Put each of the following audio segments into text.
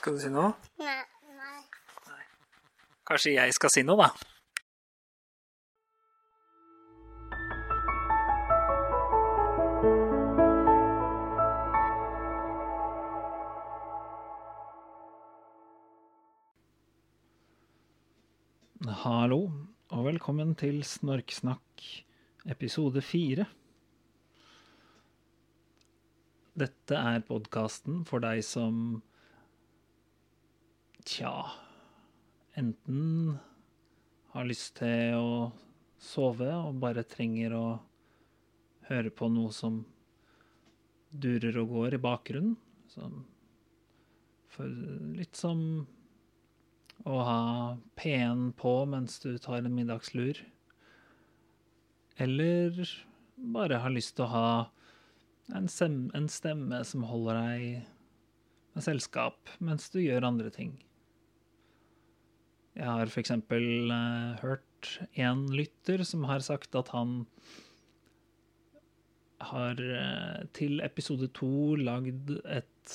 Skal du si noe? Nei. nei. Kanskje jeg skal si noe, da? Hallo, og velkommen til Snorksnakk episode fire. Dette er podkasten for deg som Tja Enten har lyst til å sove og bare trenger å høre på noe som durer og går i bakgrunnen. Som for litt som å ha P1 på mens du tar en middagslur. Eller bare har lyst til å ha en, en stemme som holder deg med selskap mens du gjør andre ting. Jeg har f.eks. Uh, hørt en lytter som har sagt at han har uh, til episode to lagd et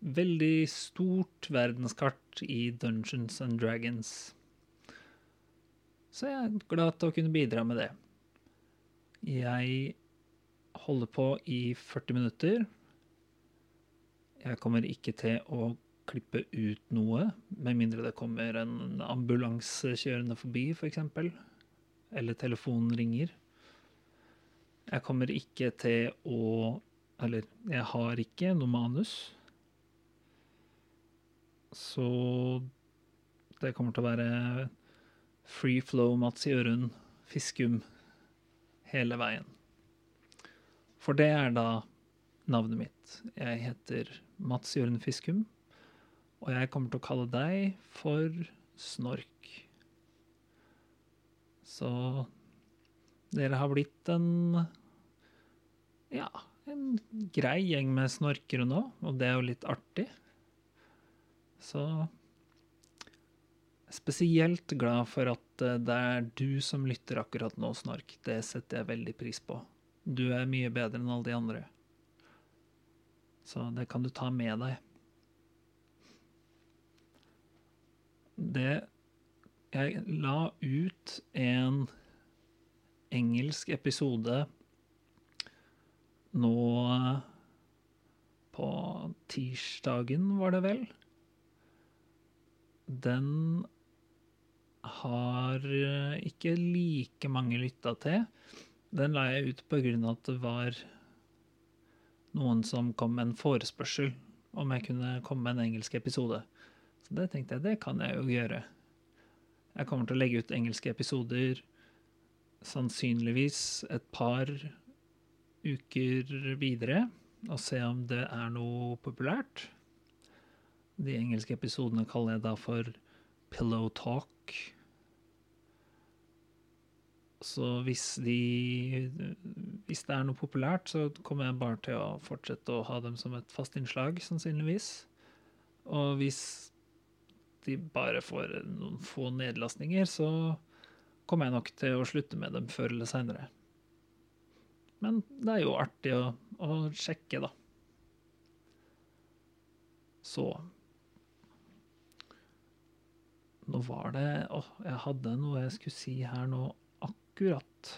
veldig stort verdenskart i Dungeons and Dragons. Så jeg er glad til å kunne bidra med det. Jeg holder på i 40 minutter. Jeg kommer ikke til å klippe ut noe, med mindre det kommer en ambulanse kjørende forbi, f.eks. For eller telefonen ringer. Jeg kommer ikke til å Eller jeg har ikke noe manus. Så det kommer til å være free flow Mats Jørund Fiskum hele veien. For det er da navnet mitt. Jeg heter Mats Jørund Fiskum, og jeg kommer til å kalle deg for Snork. Så dere har blitt en ja, en grei gjeng med snorkere nå, og det er jo litt artig. Så spesielt glad for at eh, det er du som lytter akkurat nå, Snork. Det setter jeg veldig pris på. Du er mye bedre enn alle de andre. Så det kan du ta med deg. Det Jeg la ut en engelsk episode nå på tirsdagen, var det vel? Den har ikke like mange lytta til. Den la jeg ut av at det var noen som kom med en forespørsel om jeg kunne komme med en engelsk episode. Så det tenkte jeg, det kan jeg jo gjøre. Jeg kommer til å legge ut engelske episoder sannsynligvis et par uker videre og se om det er noe populært. De engelske episodene kaller jeg da for Pillow Talk. Så hvis de Hvis det er noe populært, så kommer jeg bare til å fortsette å ha dem som et fast innslag, sannsynligvis. Og hvis de bare får noen få nedlastninger, så kommer jeg nok til å slutte med dem før eller seinere. Men det er jo artig å, å sjekke, da. Så Nå var det Å, jeg hadde noe jeg skulle si her nå akkurat.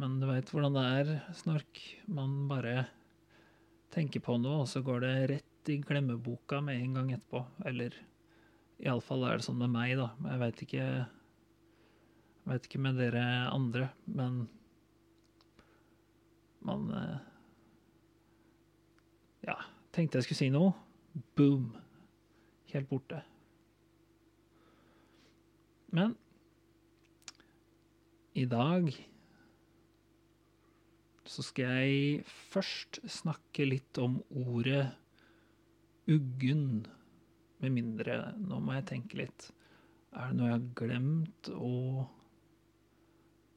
Men du veit hvordan det er, Snork. Man bare tenker på noe, og så går det rett i glemmeboka med en gang etterpå. Eller iallfall er det sånn med meg, da. Jeg veit ikke Jeg veit ikke med dere andre, men man eh, Ja, tenkte jeg skulle si noe. Boom. Helt borte. Men i dag så skal jeg først snakke litt om ordet uggen. Med mindre Nå må jeg tenke litt. Er det noe jeg har glemt å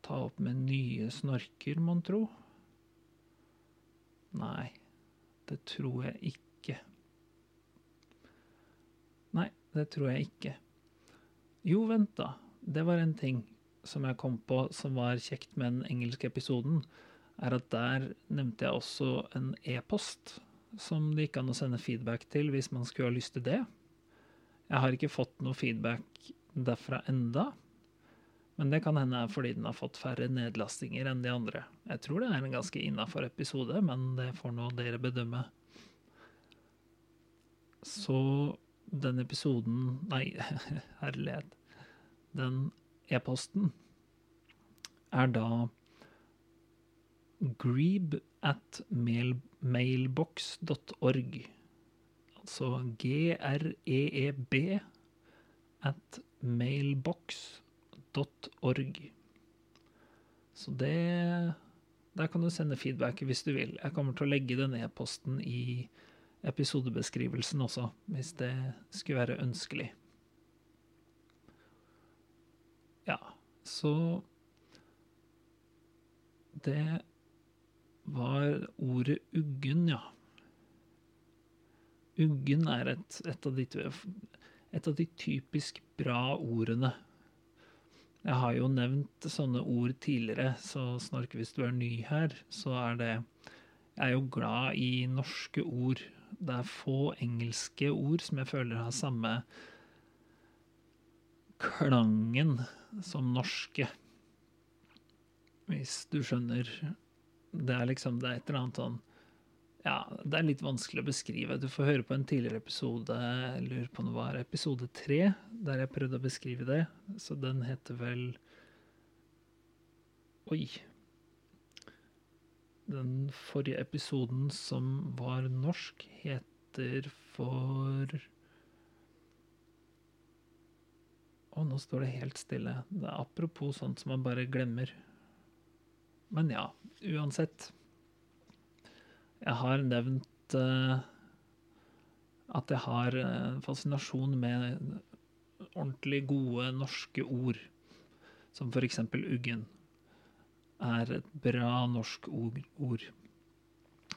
ta opp med nye snorker, mon tro? Nei, det tror jeg ikke. Nei, det tror jeg ikke. Jo, vent, da. Det var en ting som jeg kom på som var kjekt med den engelske episoden, er at der nevnte jeg også en e-post. som det gikk an å sende feedback til hvis man skulle ha lyst til det. Jeg har ikke fått noe feedback derfra enda, men det kan hende er fordi den har fått færre nedlastinger enn de andre. Jeg tror det er en ganske innafor episode, men det får nå dere bedømme. Så den episoden Nei, herlighet. Den e-posten er da greeb at mail, mailbox.org. Altså g-r-e-e-b at mailbox.org. Så det Der kan du sende feedback hvis du vil. Jeg kommer til å legge den e-posten i episodebeskrivelsen også, hvis det skulle være ønskelig. Ja, så Det var ordet uggen, ja. Uggen er et, et, av de, et av de typisk bra ordene. Jeg har jo nevnt sånne ord tidligere, så Snork, hvis du er ny her, så er det Jeg er jo glad i norske ord. Det er få engelske ord som jeg føler har samme klangen som norske. Hvis du skjønner. Det er liksom Det er et eller annet sånn Ja, det er litt vanskelig å beskrive. Du får høre på en tidligere episode, jeg lurer på om det var episode tre, der jeg prøvde å beskrive det. Så den heter vel Oi. Den forrige episoden som var norsk, heter for Å, nå står det helt stille. Det er apropos sånt som man bare glemmer. Men ja, uansett. Jeg har nevnt uh, at jeg har en fascinasjon med ordentlig gode norske ord, som for eksempel uggen, er et bra norsk ord.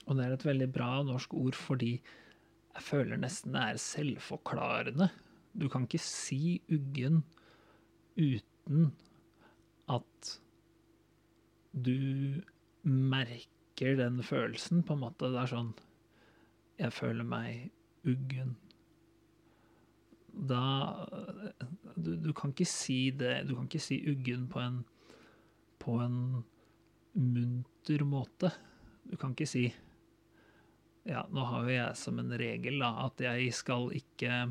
Og det er et veldig bra norsk ord fordi jeg føler nesten det er selvforklarende. Du kan ikke si uggen uten at du merker den følelsen, på en måte. Det er sånn Jeg føler meg uggen. Da du, du, kan ikke si det Du kan ikke si uggen på en på en munter måte. Du kan ikke si Ja, nå har jo jeg som en regel da, at jeg skal ikke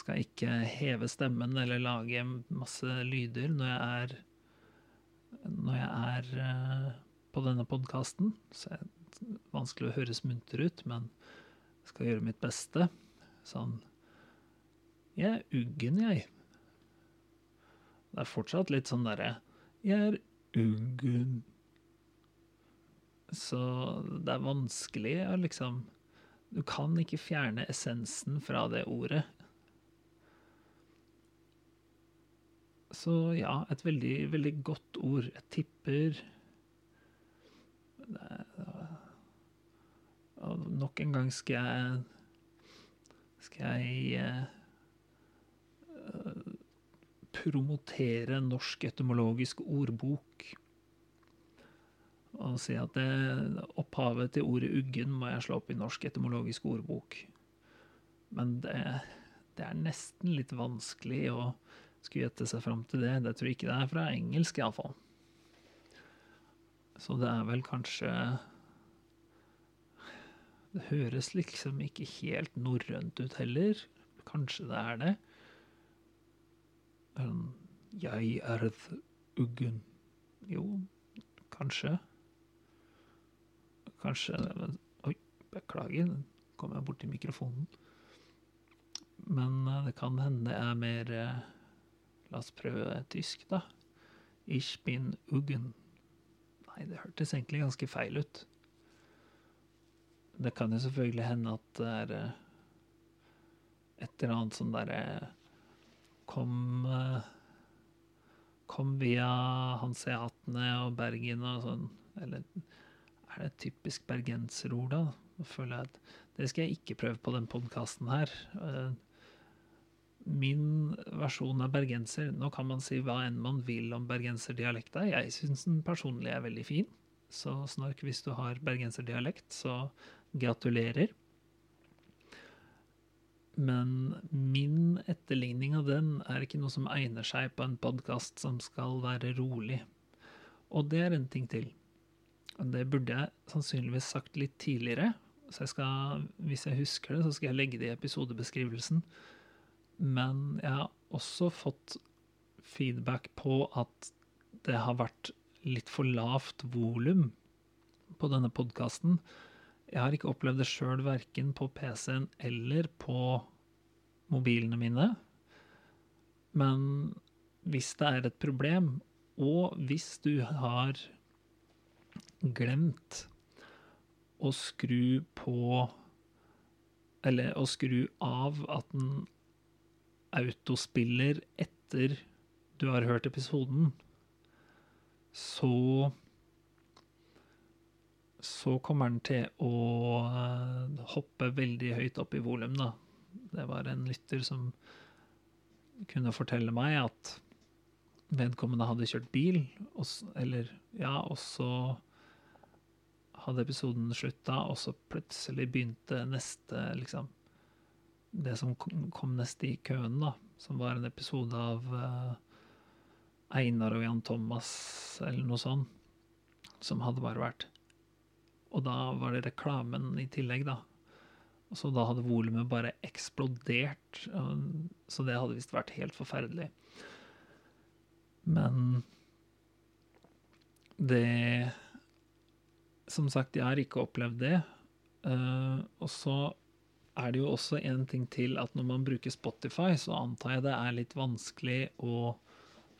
skal ikke heve stemmen eller lage masse lyder når jeg er når jeg er uh, på denne podkasten. Vanskelig å høres munter ut, men jeg skal gjøre mitt beste. Sånn Jeg er uggen, jeg. Det er fortsatt litt sånn derre Jeg er uggen. Så det er vanskelig å liksom Du kan ikke fjerne essensen fra det ordet. Så ja, et veldig, veldig godt ord. Jeg tipper Og nok en gang skal jeg Skal jeg eh, promotere Norsk etymologisk ordbok. Og si at det, opphavet til ordet uggen må jeg slå opp i Norsk etymologisk ordbok. Men det, det er nesten litt vanskelig å skulle gjette seg fram til det. Det tror jeg ikke det er fra engelsk, iallfall. Så det er vel kanskje Det høres liksom ikke helt norrønt ut heller. Kanskje det er det. Jeg er uggen. Jo, kanskje. Kanskje Oi, beklager. Nå kom jeg borti mikrofonen. Men eh, det kan hende det er mer eh, La oss prøve tysk, da. Ich bin uggen. Nei, det hørtes egentlig ganske feil ut. Det kan jo selvfølgelig hende at det er eh, et eller annet som derre Kom Kom via hanseatene og Bergen og sånn. Eller er det et typisk bergenserord, da? Nå føler jeg at Det skal jeg ikke prøve på den podkasten her min versjon av bergenser Nå kan man si hva enn man vil om bergenserdialekta. Jeg syns den personlig er veldig fin. Så snork hvis du har bergenserdialekt, så gratulerer. Men min etterligning av den er ikke noe som egner seg på en podkast som skal være rolig. Og det er en ting til. Det burde jeg sannsynligvis sagt litt tidligere. Så jeg skal, hvis jeg husker det, så skal jeg legge det i episodebeskrivelsen. Men jeg har også fått feedback på at det har vært litt for lavt volum på denne podkasten. Jeg har ikke opplevd det sjøl verken på PC-en eller på mobilene mine. Men hvis det er et problem, og hvis du har glemt å skru på Eller å skru av at den autospiller etter du har hørt episoden, så så kommer den til å eh, hoppe veldig høyt opp i volum, da. Det var en lytter som kunne fortelle meg at vedkommende hadde kjørt bil, og, eller ja, og så hadde episoden slutta, og så plutselig begynte neste, liksom Det som kom, neste i køen, da, som var en episode av eh, Einar og Jan Thomas, eller noe sånt, som hadde bare vært og da var det reklamen i tillegg, da. Så da hadde volumet bare eksplodert. Så det hadde visst vært helt forferdelig. Men det Som sagt, jeg har ikke opplevd det. Eh, og så er det jo også en ting til at når man bruker Spotify, så antar jeg det er litt vanskelig å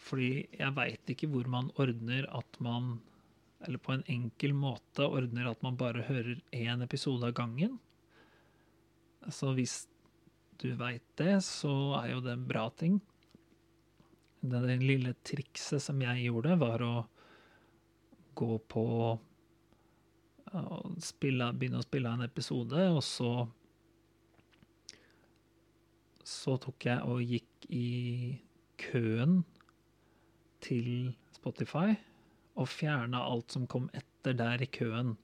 Fordi jeg veit ikke hvor man ordner at man eller på en enkel måte ordner at man bare hører én episode av gangen. Så hvis du veit det, så er jo det en bra ting. Det, lille trikset som jeg gjorde, var å gå på og spille, begynne å spille en episode, og så så tok jeg og gikk i køen til Spotify og fjerna alt som kom etter der i køen.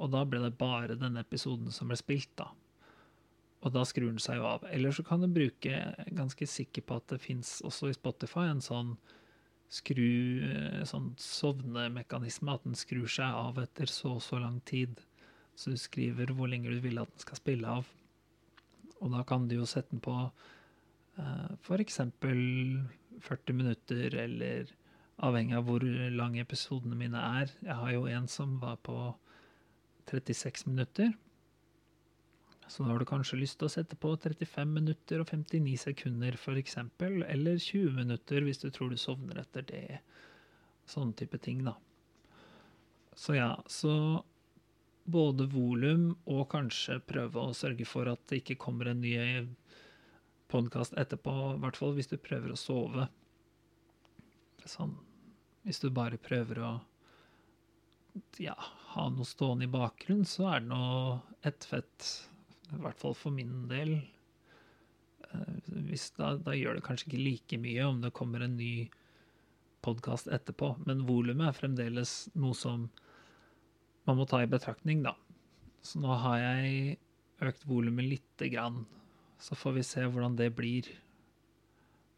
Og da ble det bare denne episoden som ble spilt, da. Og da skrur den seg jo av. Eller så kan du bruke, ganske sikker på at det fins også i Spotify en sånn skru sånn sovnemekanisme, at den skrur seg av etter så og så lang tid. Så du skriver hvor lenge du vil at den skal spille av. Og da kan du jo sette den på uh, f.eks. 40 minutter, eller avhengig av hvor lange episodene mine er. Jeg har jo en som var på 36 minutter. Så da har du kanskje lyst til å sette på 35 minutter og 59 sekunder f.eks. Eller 20 minutter hvis du tror du sovner etter det. Sånne type ting, da. Så ja, så både volum og kanskje prøve å sørge for at det ikke kommer en ny podkast etterpå, i hvert fall hvis du prøver å sove. Sånn Hvis du bare prøver å ja, ha noe stående i bakgrunnen, så er det noe ett fett, i hvert fall for min del. Eh, da, da gjør det kanskje ikke like mye om det kommer en ny podkast etterpå, men volumet er fremdeles noe som man må ta i betraktning, da. Så nå har jeg økt volumet lite grann, så får vi se hvordan det blir.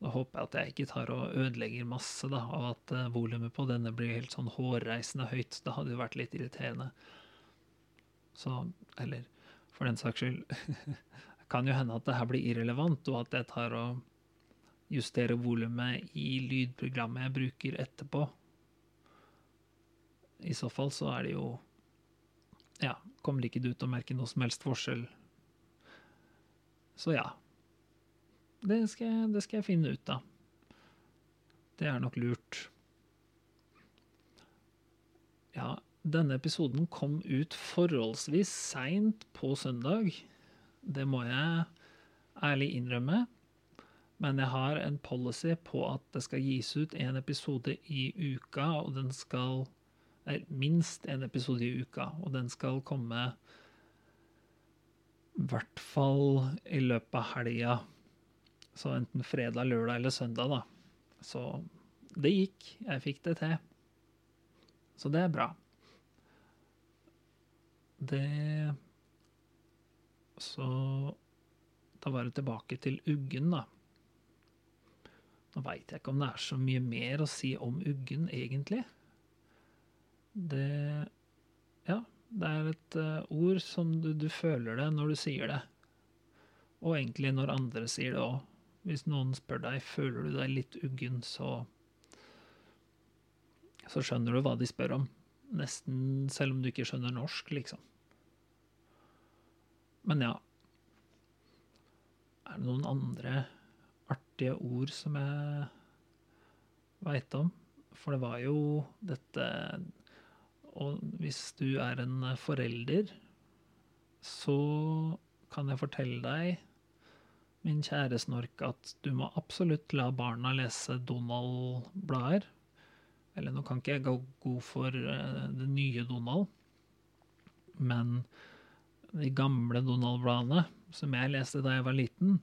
Da håper jeg at jeg ikke tar og ødelegger masse, da, og at uh, volumet på denne blir helt sånn hårreisende høyt. Det hadde jo vært litt irriterende. Så, eller for den saks skyld kan jo hende at det her blir irrelevant, og at jeg tar og justerer volumet i lydprogrammet jeg bruker etterpå. I så fall så er det jo Ja, kommer ikke du til å merke noe som helst forskjell. Så ja. Det skal, det skal jeg finne ut av. Det er nok lurt. Ja, denne episoden kom ut forholdsvis seint på søndag. Det må jeg ærlig innrømme. Men jeg har en policy på at det skal gis ut en episode i uka, og den skal Nei, minst en episode i uka, og den skal komme i hvert fall i løpet av helga. Så enten fredag, lørdag eller søndag, da. Så det gikk. Jeg fikk det til. Så det er bra. det Så da var det tilbake til uggen, da. Nå veit jeg ikke om det er så mye mer å si om uggen, egentlig. Det Ja, det er et eh, ord som du, du føler det når du sier det. Og egentlig når andre sier det òg. Hvis noen spør deg føler du deg litt uggen, så så skjønner du hva de spør om. Nesten selv om du ikke skjønner norsk, liksom. Men ja. Er det noen andre artige ord som jeg veit om? For det var jo dette Og hvis du er en forelder, så kan jeg fortelle deg, min kjære snork, at du må absolutt la barna lese Donald-blader. Eller nå kan ikke jeg gå god for eh, det nye Donald, men de gamle Donald-bladene som jeg leste da jeg var liten,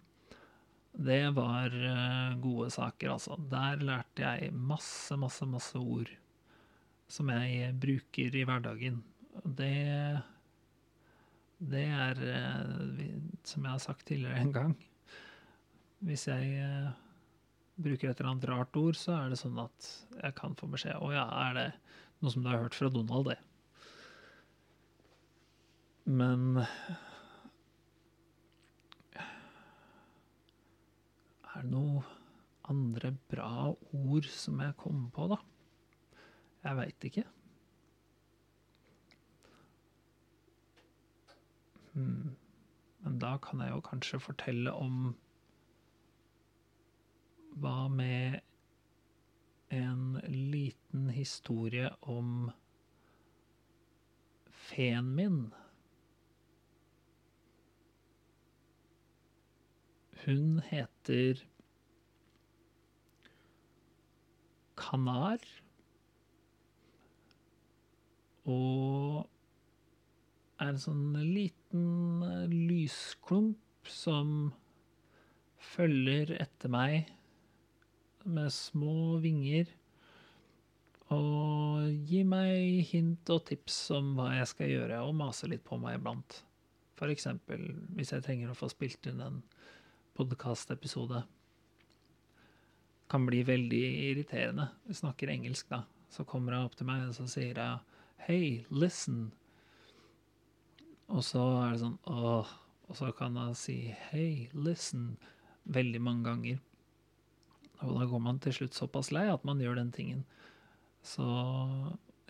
det var eh, gode saker, altså. Der lærte jeg masse, masse, masse ord som jeg bruker i hverdagen. Det Det er, eh, som jeg har sagt tidligere en gang Hvis jeg eh, bruker et eller annet rart ord, så er det sånn at jeg kan få beskjed Å ja, er det noe som du har hørt fra Donald, det? Men Er det noe andre bra ord som jeg kommer på, da? Jeg veit ikke. Hmm. Men da kan jeg jo kanskje fortelle om hva med en liten historie om feen min? Hun heter Kanar. Og er en sånn liten eh, lysklump som følger etter meg med små vinger og gir meg hint og tips om hva jeg skal gjøre, og maser litt på meg iblant. For eksempel hvis jeg trenger å få spilt inn en podkastepisode. Kan bli veldig irriterende. Jeg snakker engelsk, da. Så kommer hun opp til meg og så sier hun Hey, listen. Og så er det sånn åh. Og så kan jeg si hey, listen veldig mange ganger. Og da går man til slutt såpass lei at man gjør den tingen. Så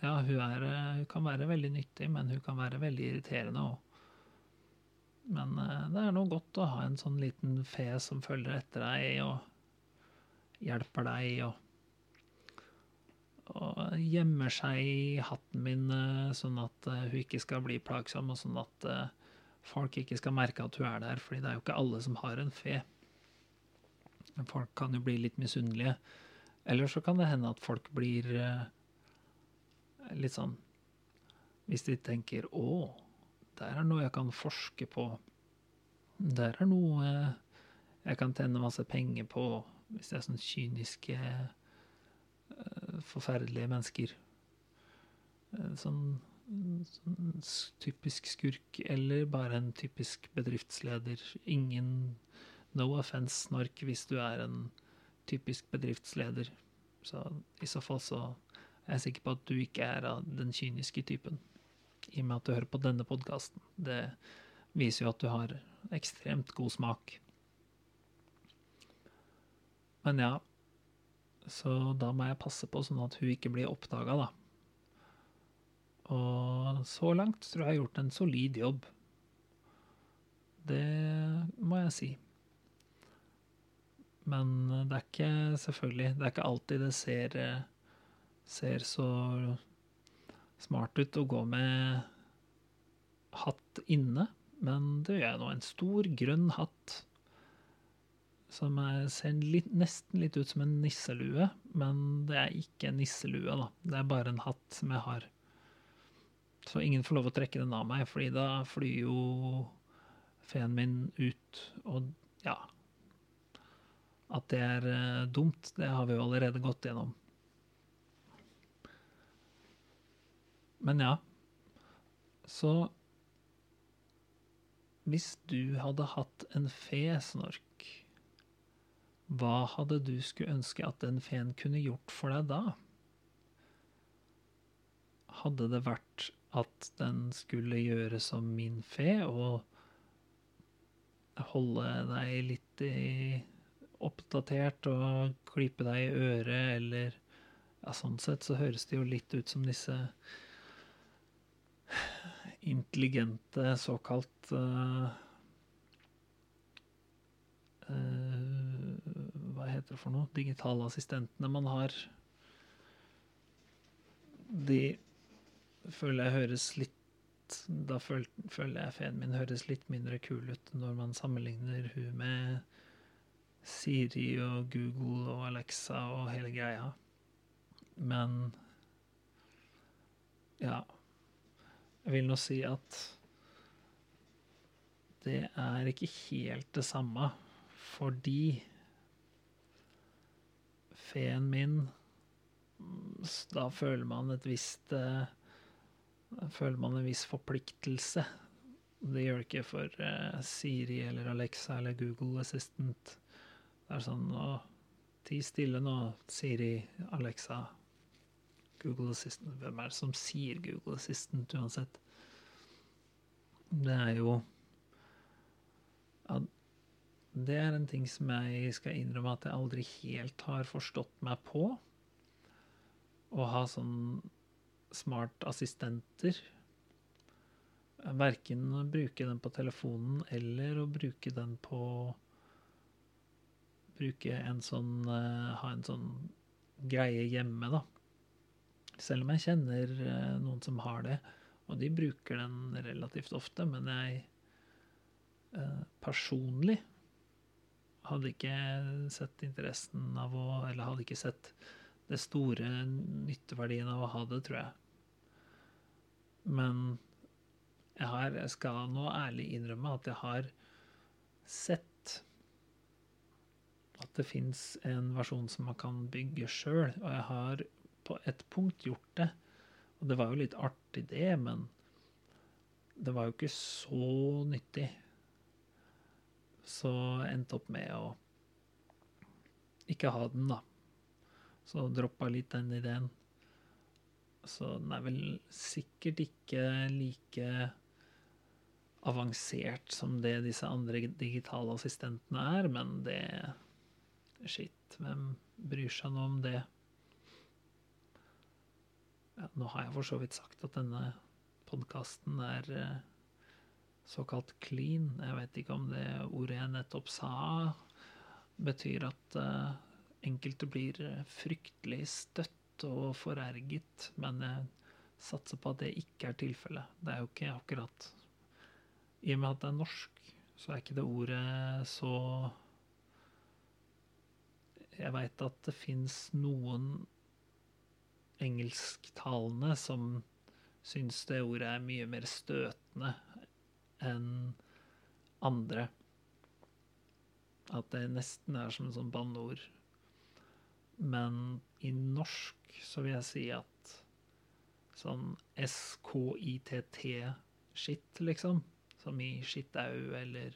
ja, hun, er, hun kan være veldig nyttig, men hun kan være veldig irriterende òg. Men eh, det er noe godt å ha en sånn liten fe som følger etter deg og hjelper deg og og gjemmer seg i hatten min eh, sånn at eh, hun ikke skal bli plagsom, og sånn at eh, folk ikke skal merke at hun er der, fordi det er jo ikke alle som har en fe. Folk kan jo bli litt misunnelige. Eller så kan det hende at folk blir litt sånn Hvis de tenker 'Å, der er noe jeg kan forske på'. Der er noe jeg kan tjene masse penger på, hvis det er sånn kyniske forferdelige mennesker. Eh, Sånn, sånn typisk skurk, eller bare en typisk bedriftsleder. Ingen no offense, Snork, hvis du er en typisk bedriftsleder. Så i så fall så er jeg sikker på at du ikke er av den kyniske typen. I og med at du hører på denne podkasten. Det viser jo at du har ekstremt god smak. Men ja, så da må jeg passe på sånn at hun ikke blir oppdaga, da. Og så langt tror jeg jeg har gjort en solid jobb. Det må jeg si. Men det er ikke selvfølgelig Det er ikke alltid det ser, ser så smart ut å gå med hatt inne. Men det gjør jeg nå. En stor, grønn hatt som er, ser litt, nesten litt ut som en nisselue, men det er ikke en nisselue, da. Det er bare en hatt som jeg har. Så ingen får lov å trekke den av meg, fordi da flyr jo feen min ut, og ja At det er eh, dumt, det har vi jo allerede gått gjennom. Men ja. Så Hvis du hadde hatt en fe, Snork, hva hadde du skulle ønske at den feen kunne gjort for deg da? Hadde det vært at den skulle gjøre som min fe og holde deg litt oppdatert og klype deg i øret, eller ja, sånn sett så høres det jo litt ut som disse intelligente såkalt uh, uh, heter det for noe? Digitale assistentene man har. De føler jeg høres litt Da føl, føler jeg feen min høres litt mindre kul ut når man sammenligner hun med Siri og Google og Alexa og hele greia. Men ja. Jeg vil nå si at det er ikke helt det samme, fordi feen min Da føler man et visst Da føler man en viss forpliktelse. Det gjør det ikke for uh, Siri eller Alexa eller Google Assistant. Det er sånn Å, ti stille nå, Siri, Alexa, Google Assistant. Hvem er det som sier Google Assistant uansett? Det er jo Det er en ting som jeg skal innrømme at jeg aldri helt har forstått meg på. Å ha sånn smart assistenter. Verken bruke den på telefonen eller å bruke den på Bruke en sånn Ha en sånn greie hjemme, da. Selv om jeg kjenner noen som har det, og de bruker den relativt ofte, men jeg personlig hadde ikke sett interessen av å Eller hadde ikke sett det store nytteverdien av å ha det, tror jeg. Men jeg, har, jeg skal nå ærlig innrømme at jeg har sett at det fins en versjon som man kan bygge sjøl, og jeg har på et punkt gjort det. Og det var jo litt artig, det, men det var jo ikke så nyttig. Så endte opp med å ikke ha den, da. Så droppa litt den ideen. Så den er vel sikkert ikke like avansert som det disse andre digitale assistentene er, men det Shit, hvem bryr seg nå om det? Ja, nå har jeg for så vidt sagt at denne podkasten er såkalt clean. Jeg vet ikke om det ordet jeg nettopp sa, betyr at uh, enkelte blir fryktelig støtt og forerget, men jeg satser på at det ikke er tilfellet. Det er jo ikke akkurat I og med at det er norsk, så er ikke det ordet så Jeg veit at det fins noen engelsktalende som syns det ordet er mye mer støtende enn andre. At det nesten er som en sånn banneord. Men i norsk så vil jeg si at sånn SKITT-skitt, liksom, som i skittau eller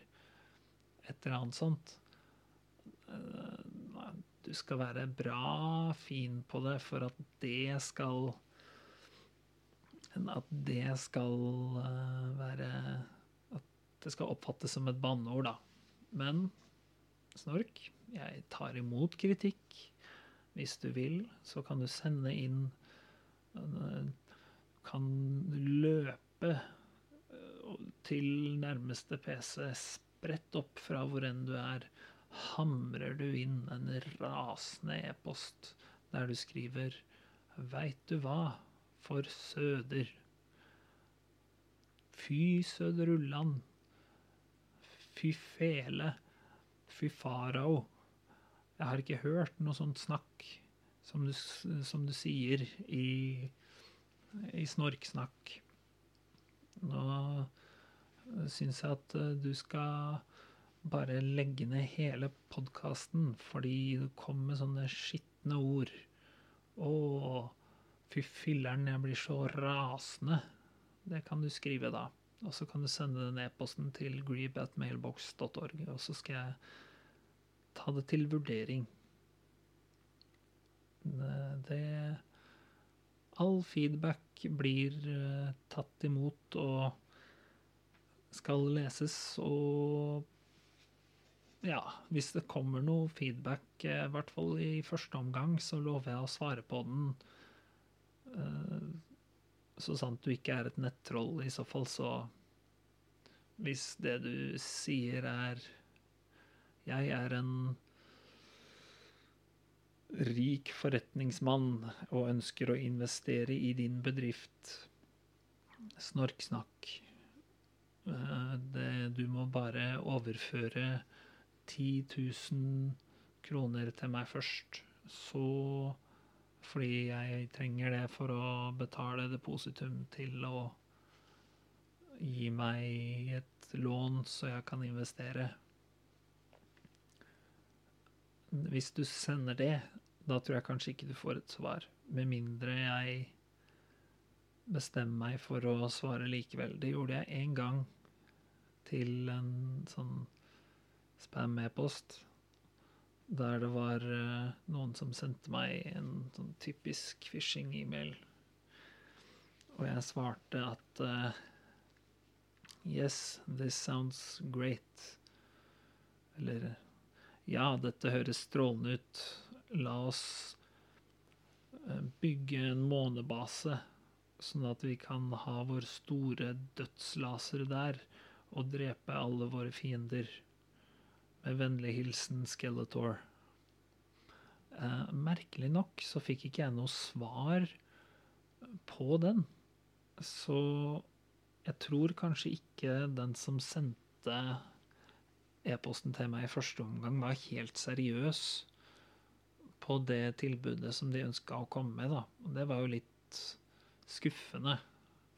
et eller annet sånt Du skal være bra fin på det for at det skal At det skal være At det skal oppfattes som et banneord, da. Men Snork, jeg tar imot kritikk. Hvis du vil, så kan du sende inn Kan løpe til nærmeste PC, spredt opp fra hvor enn du er. Hamrer du inn en rasende e-post der du skriver Veit du hva, for søder. Fy søderullan. Fy fele. Fy farao. Jeg har ikke hørt noe sånt snakk som du, som du sier i, i snorksnakk. Nå syns jeg at du skal bare legge ned hele podkasten fordi du kom med sånne skitne ord. Å, fy filler'n, jeg blir så rasende. Det kan du skrive, da. Og så kan du sende den e-posten til greeb.mailbox.org, og så skal jeg ta det til vurdering. Det, All feedback blir eh, tatt imot og skal leses, og ja, hvis det kommer noe feedback, eh, i hvert fall i første omgang, så lover jeg å svare på den. Så sant du ikke er et nettroll, i så fall, så Hvis det du sier er Jeg er en rik forretningsmann og ønsker å investere i din bedrift. Snorksnakk. Eh, Det, du må bare overføre 10 000 kroner til meg først. Så Fordi jeg trenger det for å betale depositum til å gi meg et lån så jeg kan investere. Hvis du sender det, da tror jeg kanskje ikke du får et svar. Med mindre jeg bestemmer meg for å svare likevel. Det gjorde jeg én gang til en sånn spam-e-post. Der det var eh, noen som sendte meg en sånn typisk phishing-e-mail. Og jeg svarte at uh, Yes, this sounds great. Eller Ja, dette høres strålende ut. La oss eh, bygge en månebase, sånn at vi kan ha vår store dødslaser der og drepe alle våre fiender. Med vennlig hilsen Skeletor. Eh, merkelig nok så fikk ikke jeg noe svar på den. Så jeg tror kanskje ikke den som sendte e-posten til meg i første omgang, var helt seriøs på det tilbudet som de ønska å komme med. Da. Og det var jo litt skuffende.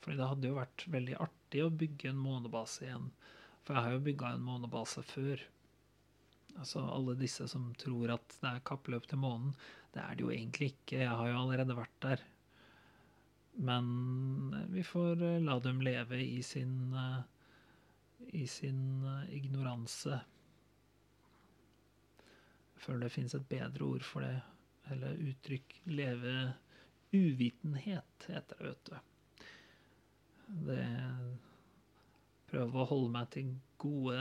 Fordi det hadde jo vært veldig artig å bygge en månebase igjen. For jeg har jo bygga en månebase før. Altså alle disse som tror at det er kappløp til månen. Det er det jo egentlig ikke. Jeg har jo allerede vært der. Men vi får eh, la dem leve i sin eh, i sin eh, ignoranse. Jeg føler det fins et bedre ord for det, eller uttrykk. Leve uvitenhet, heter det, vet du. Det Prøve å holde meg til gode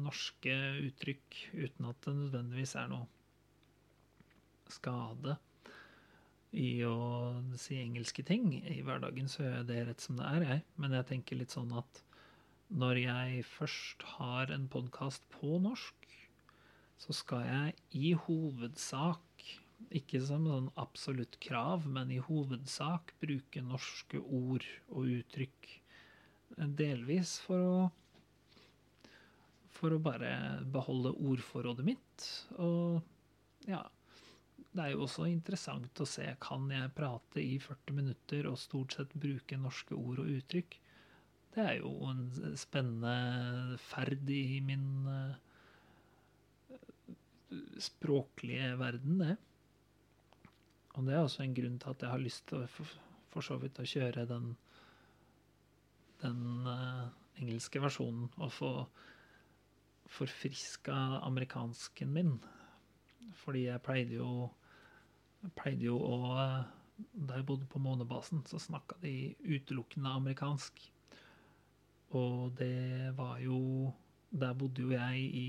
norske uttrykk uten at det nødvendigvis er noe skade i å si engelske ting. I hverdagen så gjør jeg det rett som det er, jeg. Men jeg tenker litt sånn at når jeg først har en podkast på norsk, så skal jeg i hovedsak, ikke som sånn absolutt krav, men i hovedsak bruke norske ord og uttrykk. Delvis for å for å bare beholde ordforrådet mitt. Og ja Det er jo også interessant å se kan jeg prate i 40 minutter og stort sett bruke norske ord og uttrykk. Det er jo en spennende ferd i min eh, språklige verden, det. Og det er også en grunn til at jeg har lyst til å for, så vidt å kjøre den den uh, engelske versjonen og få forfriska amerikansken min. Fordi jeg pleide jo jeg pleide jo å Da jeg bodde på månebasen, så snakka de utelukkende amerikansk. Og det var jo Der bodde jo jeg i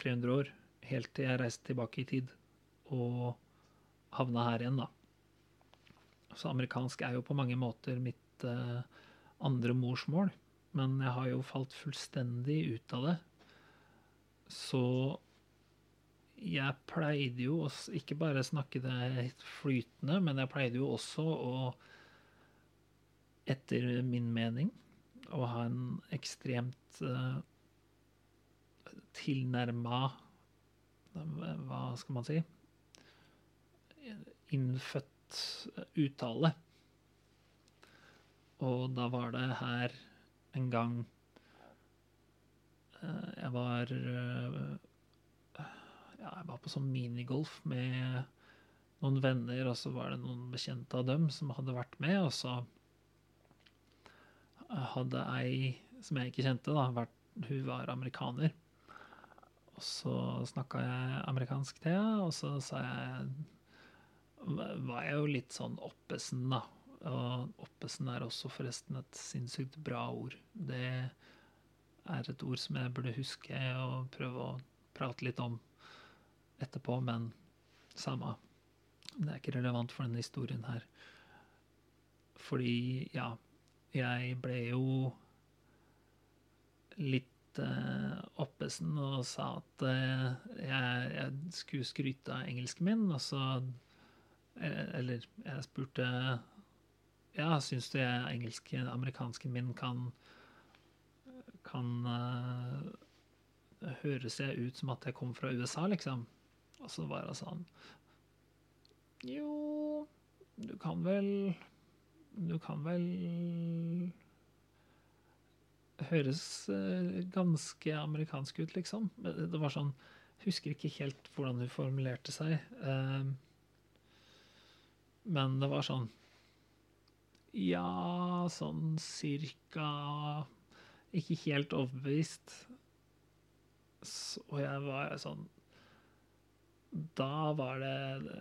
300 år, helt til jeg reiste tilbake i tid og havna her igjen, da. Så amerikansk er jo på mange måter mitt uh, andre morsmål, men jeg har jo falt fullstendig ut av det. Så jeg pleide jo å ikke bare snakke det flytende, men jeg pleide jo også å, etter min mening, å ha en ekstremt uh, tilnærma Hva skal man si? Innfødt uttale. Og da var det her en gang Jeg var eh, Ja, jeg var på sånn minigolf med noen venner, og så var det noen bekjente av dem som hadde vært med, og så hadde ei som jeg ikke kjente, da, vært, hun var amerikaner. Og så snakka jeg amerikansk til henne, og så sa jeg var jeg jo litt sånn oppesen, da. Og oppesen er også forresten et sinnssykt bra ord. Det er et ord som jeg burde huske og prøve å prate litt om etterpå, men samme. Det er ikke relevant for denne historien her. Fordi, ja, jeg ble jo litt eh, oppesen og sa at eh, jeg, jeg skulle skryte av engelsken min, og så eh, Eller jeg spurte Ja, syns du jeg engelske, amerikansken min kan kan uh, høres jeg ut som at jeg kom fra USA, liksom? Og så var hun sånn Jo, du kan vel Du kan vel Høres uh, ganske amerikansk ut, liksom. Det var sånn Husker ikke helt hvordan hun formulerte seg. Uh, men det var sånn Ja, sånn cirka Ikke helt overbevist. Og jeg var sånn Da var det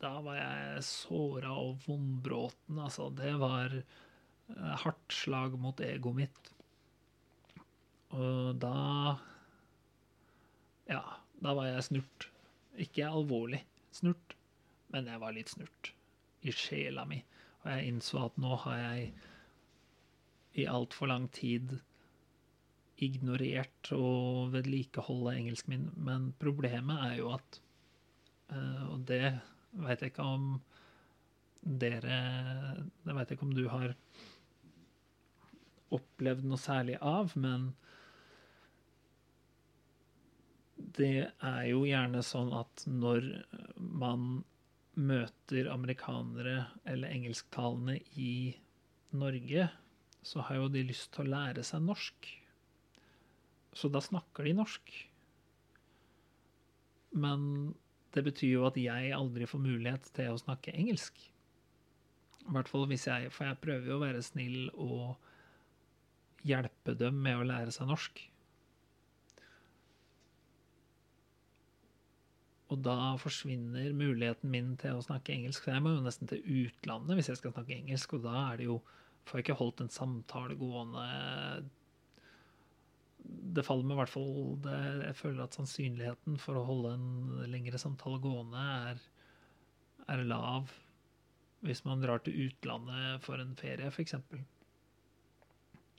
Da var jeg såra og vondbråten, altså. Det var hardt slag mot egoet mitt. Og da Ja, da var jeg snurt. Ikke alvorlig snurt, men jeg var litt snurt i sjela mi. Og jeg innså at nå har jeg i altfor lang tid ignorert å vedlikeholde engelsken min. Men problemet er jo at Og det veit jeg ikke om dere Det veit jeg ikke om du har opplevd noe særlig av, men det er jo gjerne sånn at når man møter amerikanere eller engelsktalende i Norge, så har jo de lyst til å lære seg norsk. Så da snakker de norsk. Men det betyr jo at jeg aldri får mulighet til å snakke engelsk. I hvert fall hvis jeg For jeg prøver jo å være snill og hjelpe dem med å lære seg norsk. Og da forsvinner muligheten min til å snakke engelsk. For jeg må jo nesten til utlandet hvis jeg skal snakke engelsk, og da er det jo Får jeg ikke holdt en samtale gående Det faller med hvert fall det, Jeg føler at sannsynligheten for å holde en lengre samtale gående er, er lav hvis man drar til utlandet for en ferie, f.eks.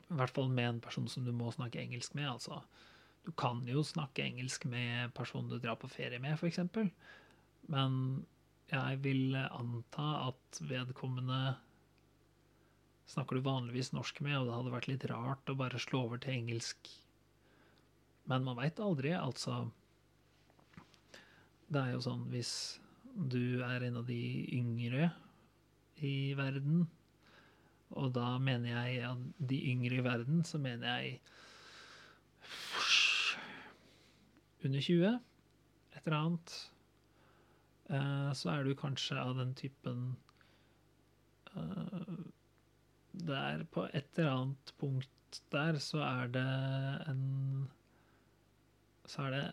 I hvert fall med en person som du må snakke engelsk med. altså du kan jo snakke engelsk med personen du drar på ferie med, f.eks. Men jeg vil anta at vedkommende snakker du vanligvis norsk med, og det hadde vært litt rart å bare slå over til engelsk. Men man veit aldri, altså. Det er jo sånn hvis du er en av de yngre i verden, og da mener jeg at de yngre i verden, så mener jeg under 20, et eller annet, så er du kanskje av den typen Det er på et eller annet punkt der så er det en Så er det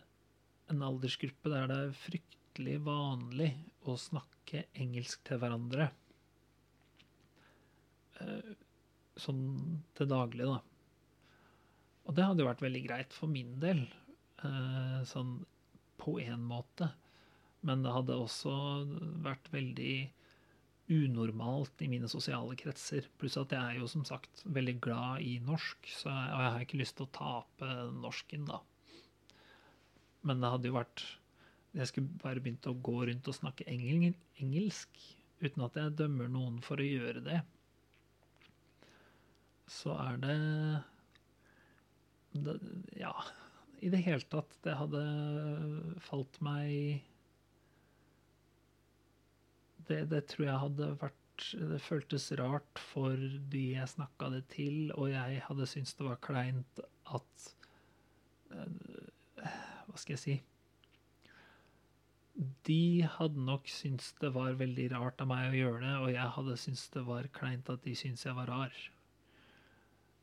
en aldersgruppe der det er fryktelig vanlig å snakke engelsk til hverandre. Sånn til daglig, da. Og det hadde jo vært veldig greit for min del, sånn på en måte. Men det hadde også vært veldig unormalt i mine sosiale kretser. Pluss at jeg er jo som sagt veldig glad i norsk, så jeg, og jeg har ikke lyst til å tape norsken, da. Men det hadde jo vært Jeg skulle bare begynt å gå rundt og snakke engel, engelsk uten at jeg dømmer noen for å gjøre det. Så er det, det Ja, i det hele tatt. Det hadde falt meg det, det, tror jeg hadde vært Det føltes rart for de jeg snakka det til, og jeg hadde syntes det var kleint at Hva skal jeg si De hadde nok syntes det var veldig rart av meg å gjøre det, og jeg hadde syntes det var kleint at de syntes jeg var rar.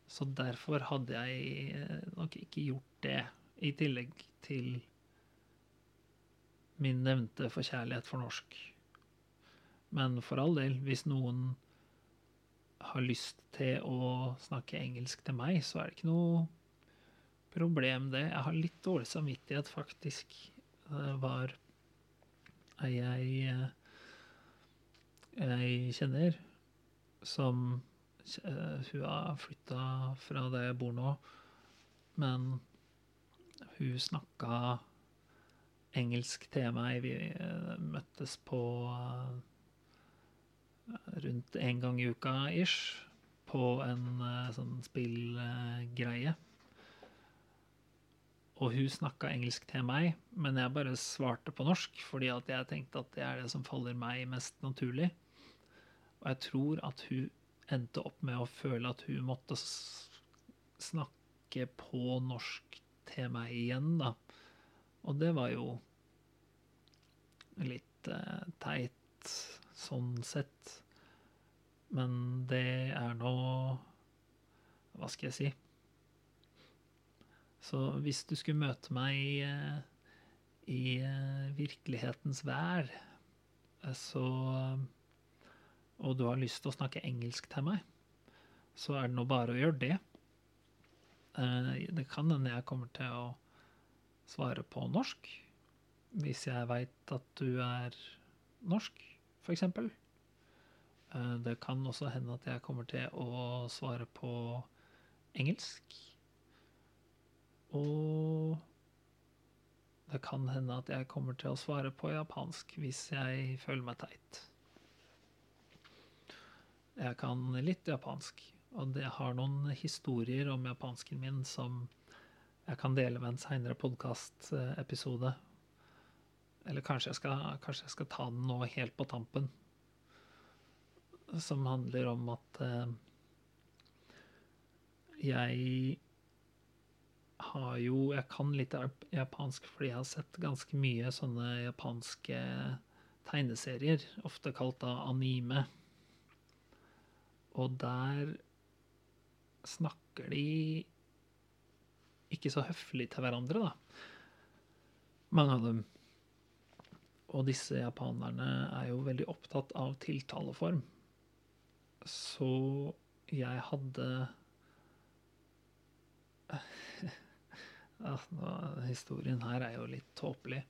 Så derfor hadde jeg eh, nok ikke gjort det, i tillegg til min nevnte forkjærlighet for norsk. Men for all del, hvis noen har lyst til å snakke engelsk til meg, så er det ikke noe problem, det. Jeg har litt dårlig samvittighet, faktisk. Det var ei jeg, eh, jeg kjenner som eh, Hun har flytta fra der jeg bor nå, men hun snakka engelsk til meg. Vi eh, møttes på rundt en gang i uka ish på en sånn spillgreie. Og hun snakka engelsk til meg, men jeg bare svarte på norsk, fordi at jeg tenkte at det er det som faller meg mest naturlig. Og jeg tror at hun endte opp med å føle at hun måtte snakke på norsk til meg igjen, da. Og det var jo litt eh, teit sånn sett. Men det er nå Hva skal jeg si? Så hvis du skulle møte meg i, i eh, virkelighetens vær, eh, så Og du har lyst til å snakke engelsk til meg, så er det nå bare å gjøre det. Eh, Det kan hende jeg kommer til å svare på norsk, hvis jeg veit at du er norsk, f.eks. Det kan også hende at jeg kommer til å svare på engelsk. Og det kan hende at jeg kommer til å svare på japansk hvis jeg føler meg teit. Jeg kan litt japansk, og det har noen historier om japansken min som jeg kan dele med en seinere podkastepisode. Eller kanskje jeg, skal, kanskje jeg skal ta den nå helt på tampen. Som handler om at eh, jeg har jo Jeg kan litt japansk fordi jeg har sett ganske mye sånne japanske tegneserier, ofte kalt da anime. Og der snakker de ikke så høflig til hverandre, da. Mange av dem. Og disse japanerne er jo veldig opptatt av tiltaleform. Så jeg hadde ja, Historien her er jo litt tåpelig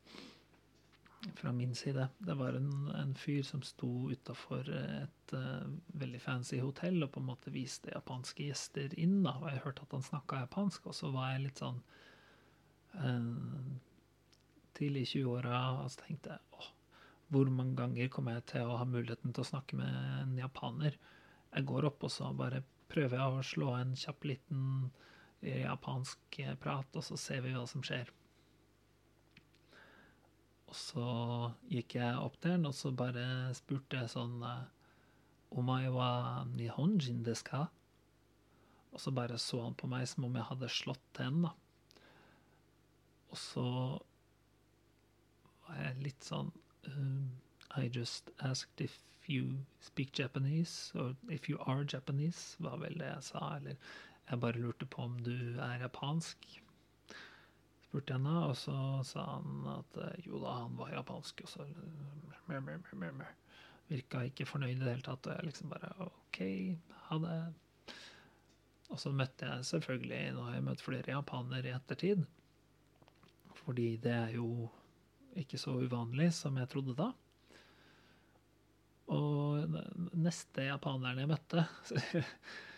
fra min side. Det var en, en fyr som sto utafor et uh, veldig fancy hotell og på en måte viste japanske gjester inn. da, Og jeg hørte at han snakka japansk, og så var jeg litt sånn uh, Tidlig i 20-åra og så tenkte jeg åh, hvor mange ganger kommer jeg til å ha muligheten til å snakke med en japaner? Jeg går opp og så bare prøver jeg å slå en kjapp liten japansk eh, prat, og så ser vi hva som skjer. Og så gikk jeg opp der, og så bare spurte jeg sånn eh, Omae wa nihonjin desu ka? Og så bare så han på meg som om jeg hadde slått til henne, da. Og så var jeg litt sånn um, I just asked if you speak Japanese, or if you are Japanese, var vel det jeg sa. Eller jeg bare lurte på om du er japansk. Spurte henne, og så sa han at eh, jo da, han var japansk. Og så mer, mer. virka ikke fornøyd i det hele tatt. Og jeg liksom bare OK, ha det. Og så møtte jeg selvfølgelig Nå har jeg møtt flere japanere i ettertid. Fordi det er jo ikke så uvanlig som jeg trodde da. Og neste japaneren jeg møtte,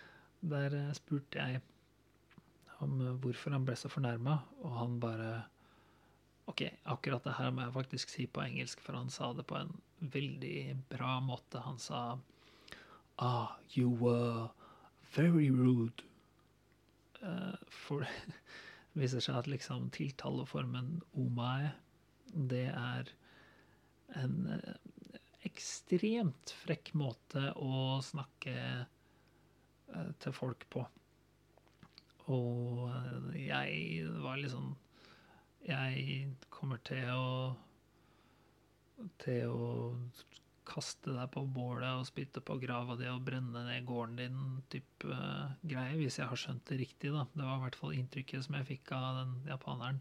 der eh, spurte jeg om hvorfor han ble så fornærma, og han bare OK, akkurat det her må jeg faktisk si på engelsk, for han sa det på en veldig bra måte. Han sa Ah, you were very rude. Eh, for det viser seg at liksom tiltaleformen omae, det er en eh, ekstremt frekk måte å snakke eh, til folk på. Og eh, jeg var sånn Jeg kommer til å Til å kaste deg på bålet og spytte på grava di og brenne ned gården din type uh, greie, hvis jeg har skjønt det riktig, da. Det var i hvert fall inntrykket som jeg fikk av den japaneren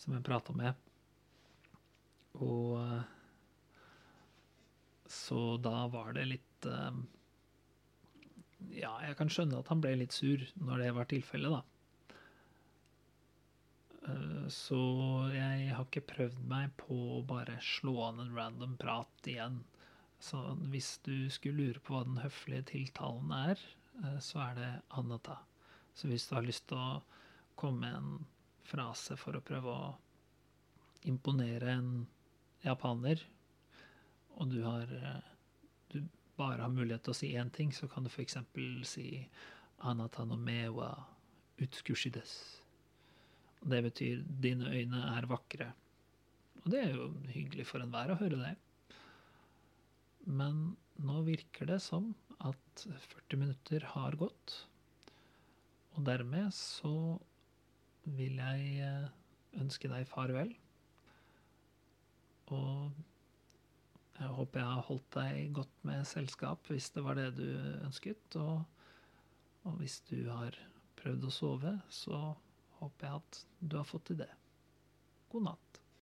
som jeg prata med. Og uh, så da var det litt uh, Ja, jeg kan skjønne at han ble litt sur når det var tilfellet, da. Eh, så jeg har ikke prøvd meg på å bare slå an en random prat igjen. Så hvis du skulle lure på hva den høflige tiltalen er, eh, så er det Anata. Så hvis du har lyst til å komme med en frase for å prøve å imponere en japaner, og du har eh, bare har mulighet til å si én ting, så kan du f.eks. si anatanomewa no mewa utskushides. Det betyr 'dine øyne er vakre'. Og det er jo hyggelig for enhver å høre det. Men nå virker det som at 40 minutter har gått. Og dermed så vil jeg eh, ønske deg farvel. Og jeg håper jeg har holdt deg godt med selskap hvis det var det du ønsket. Og, og hvis du har prøvd å sove, så håper jeg at du har fått til det. God natt.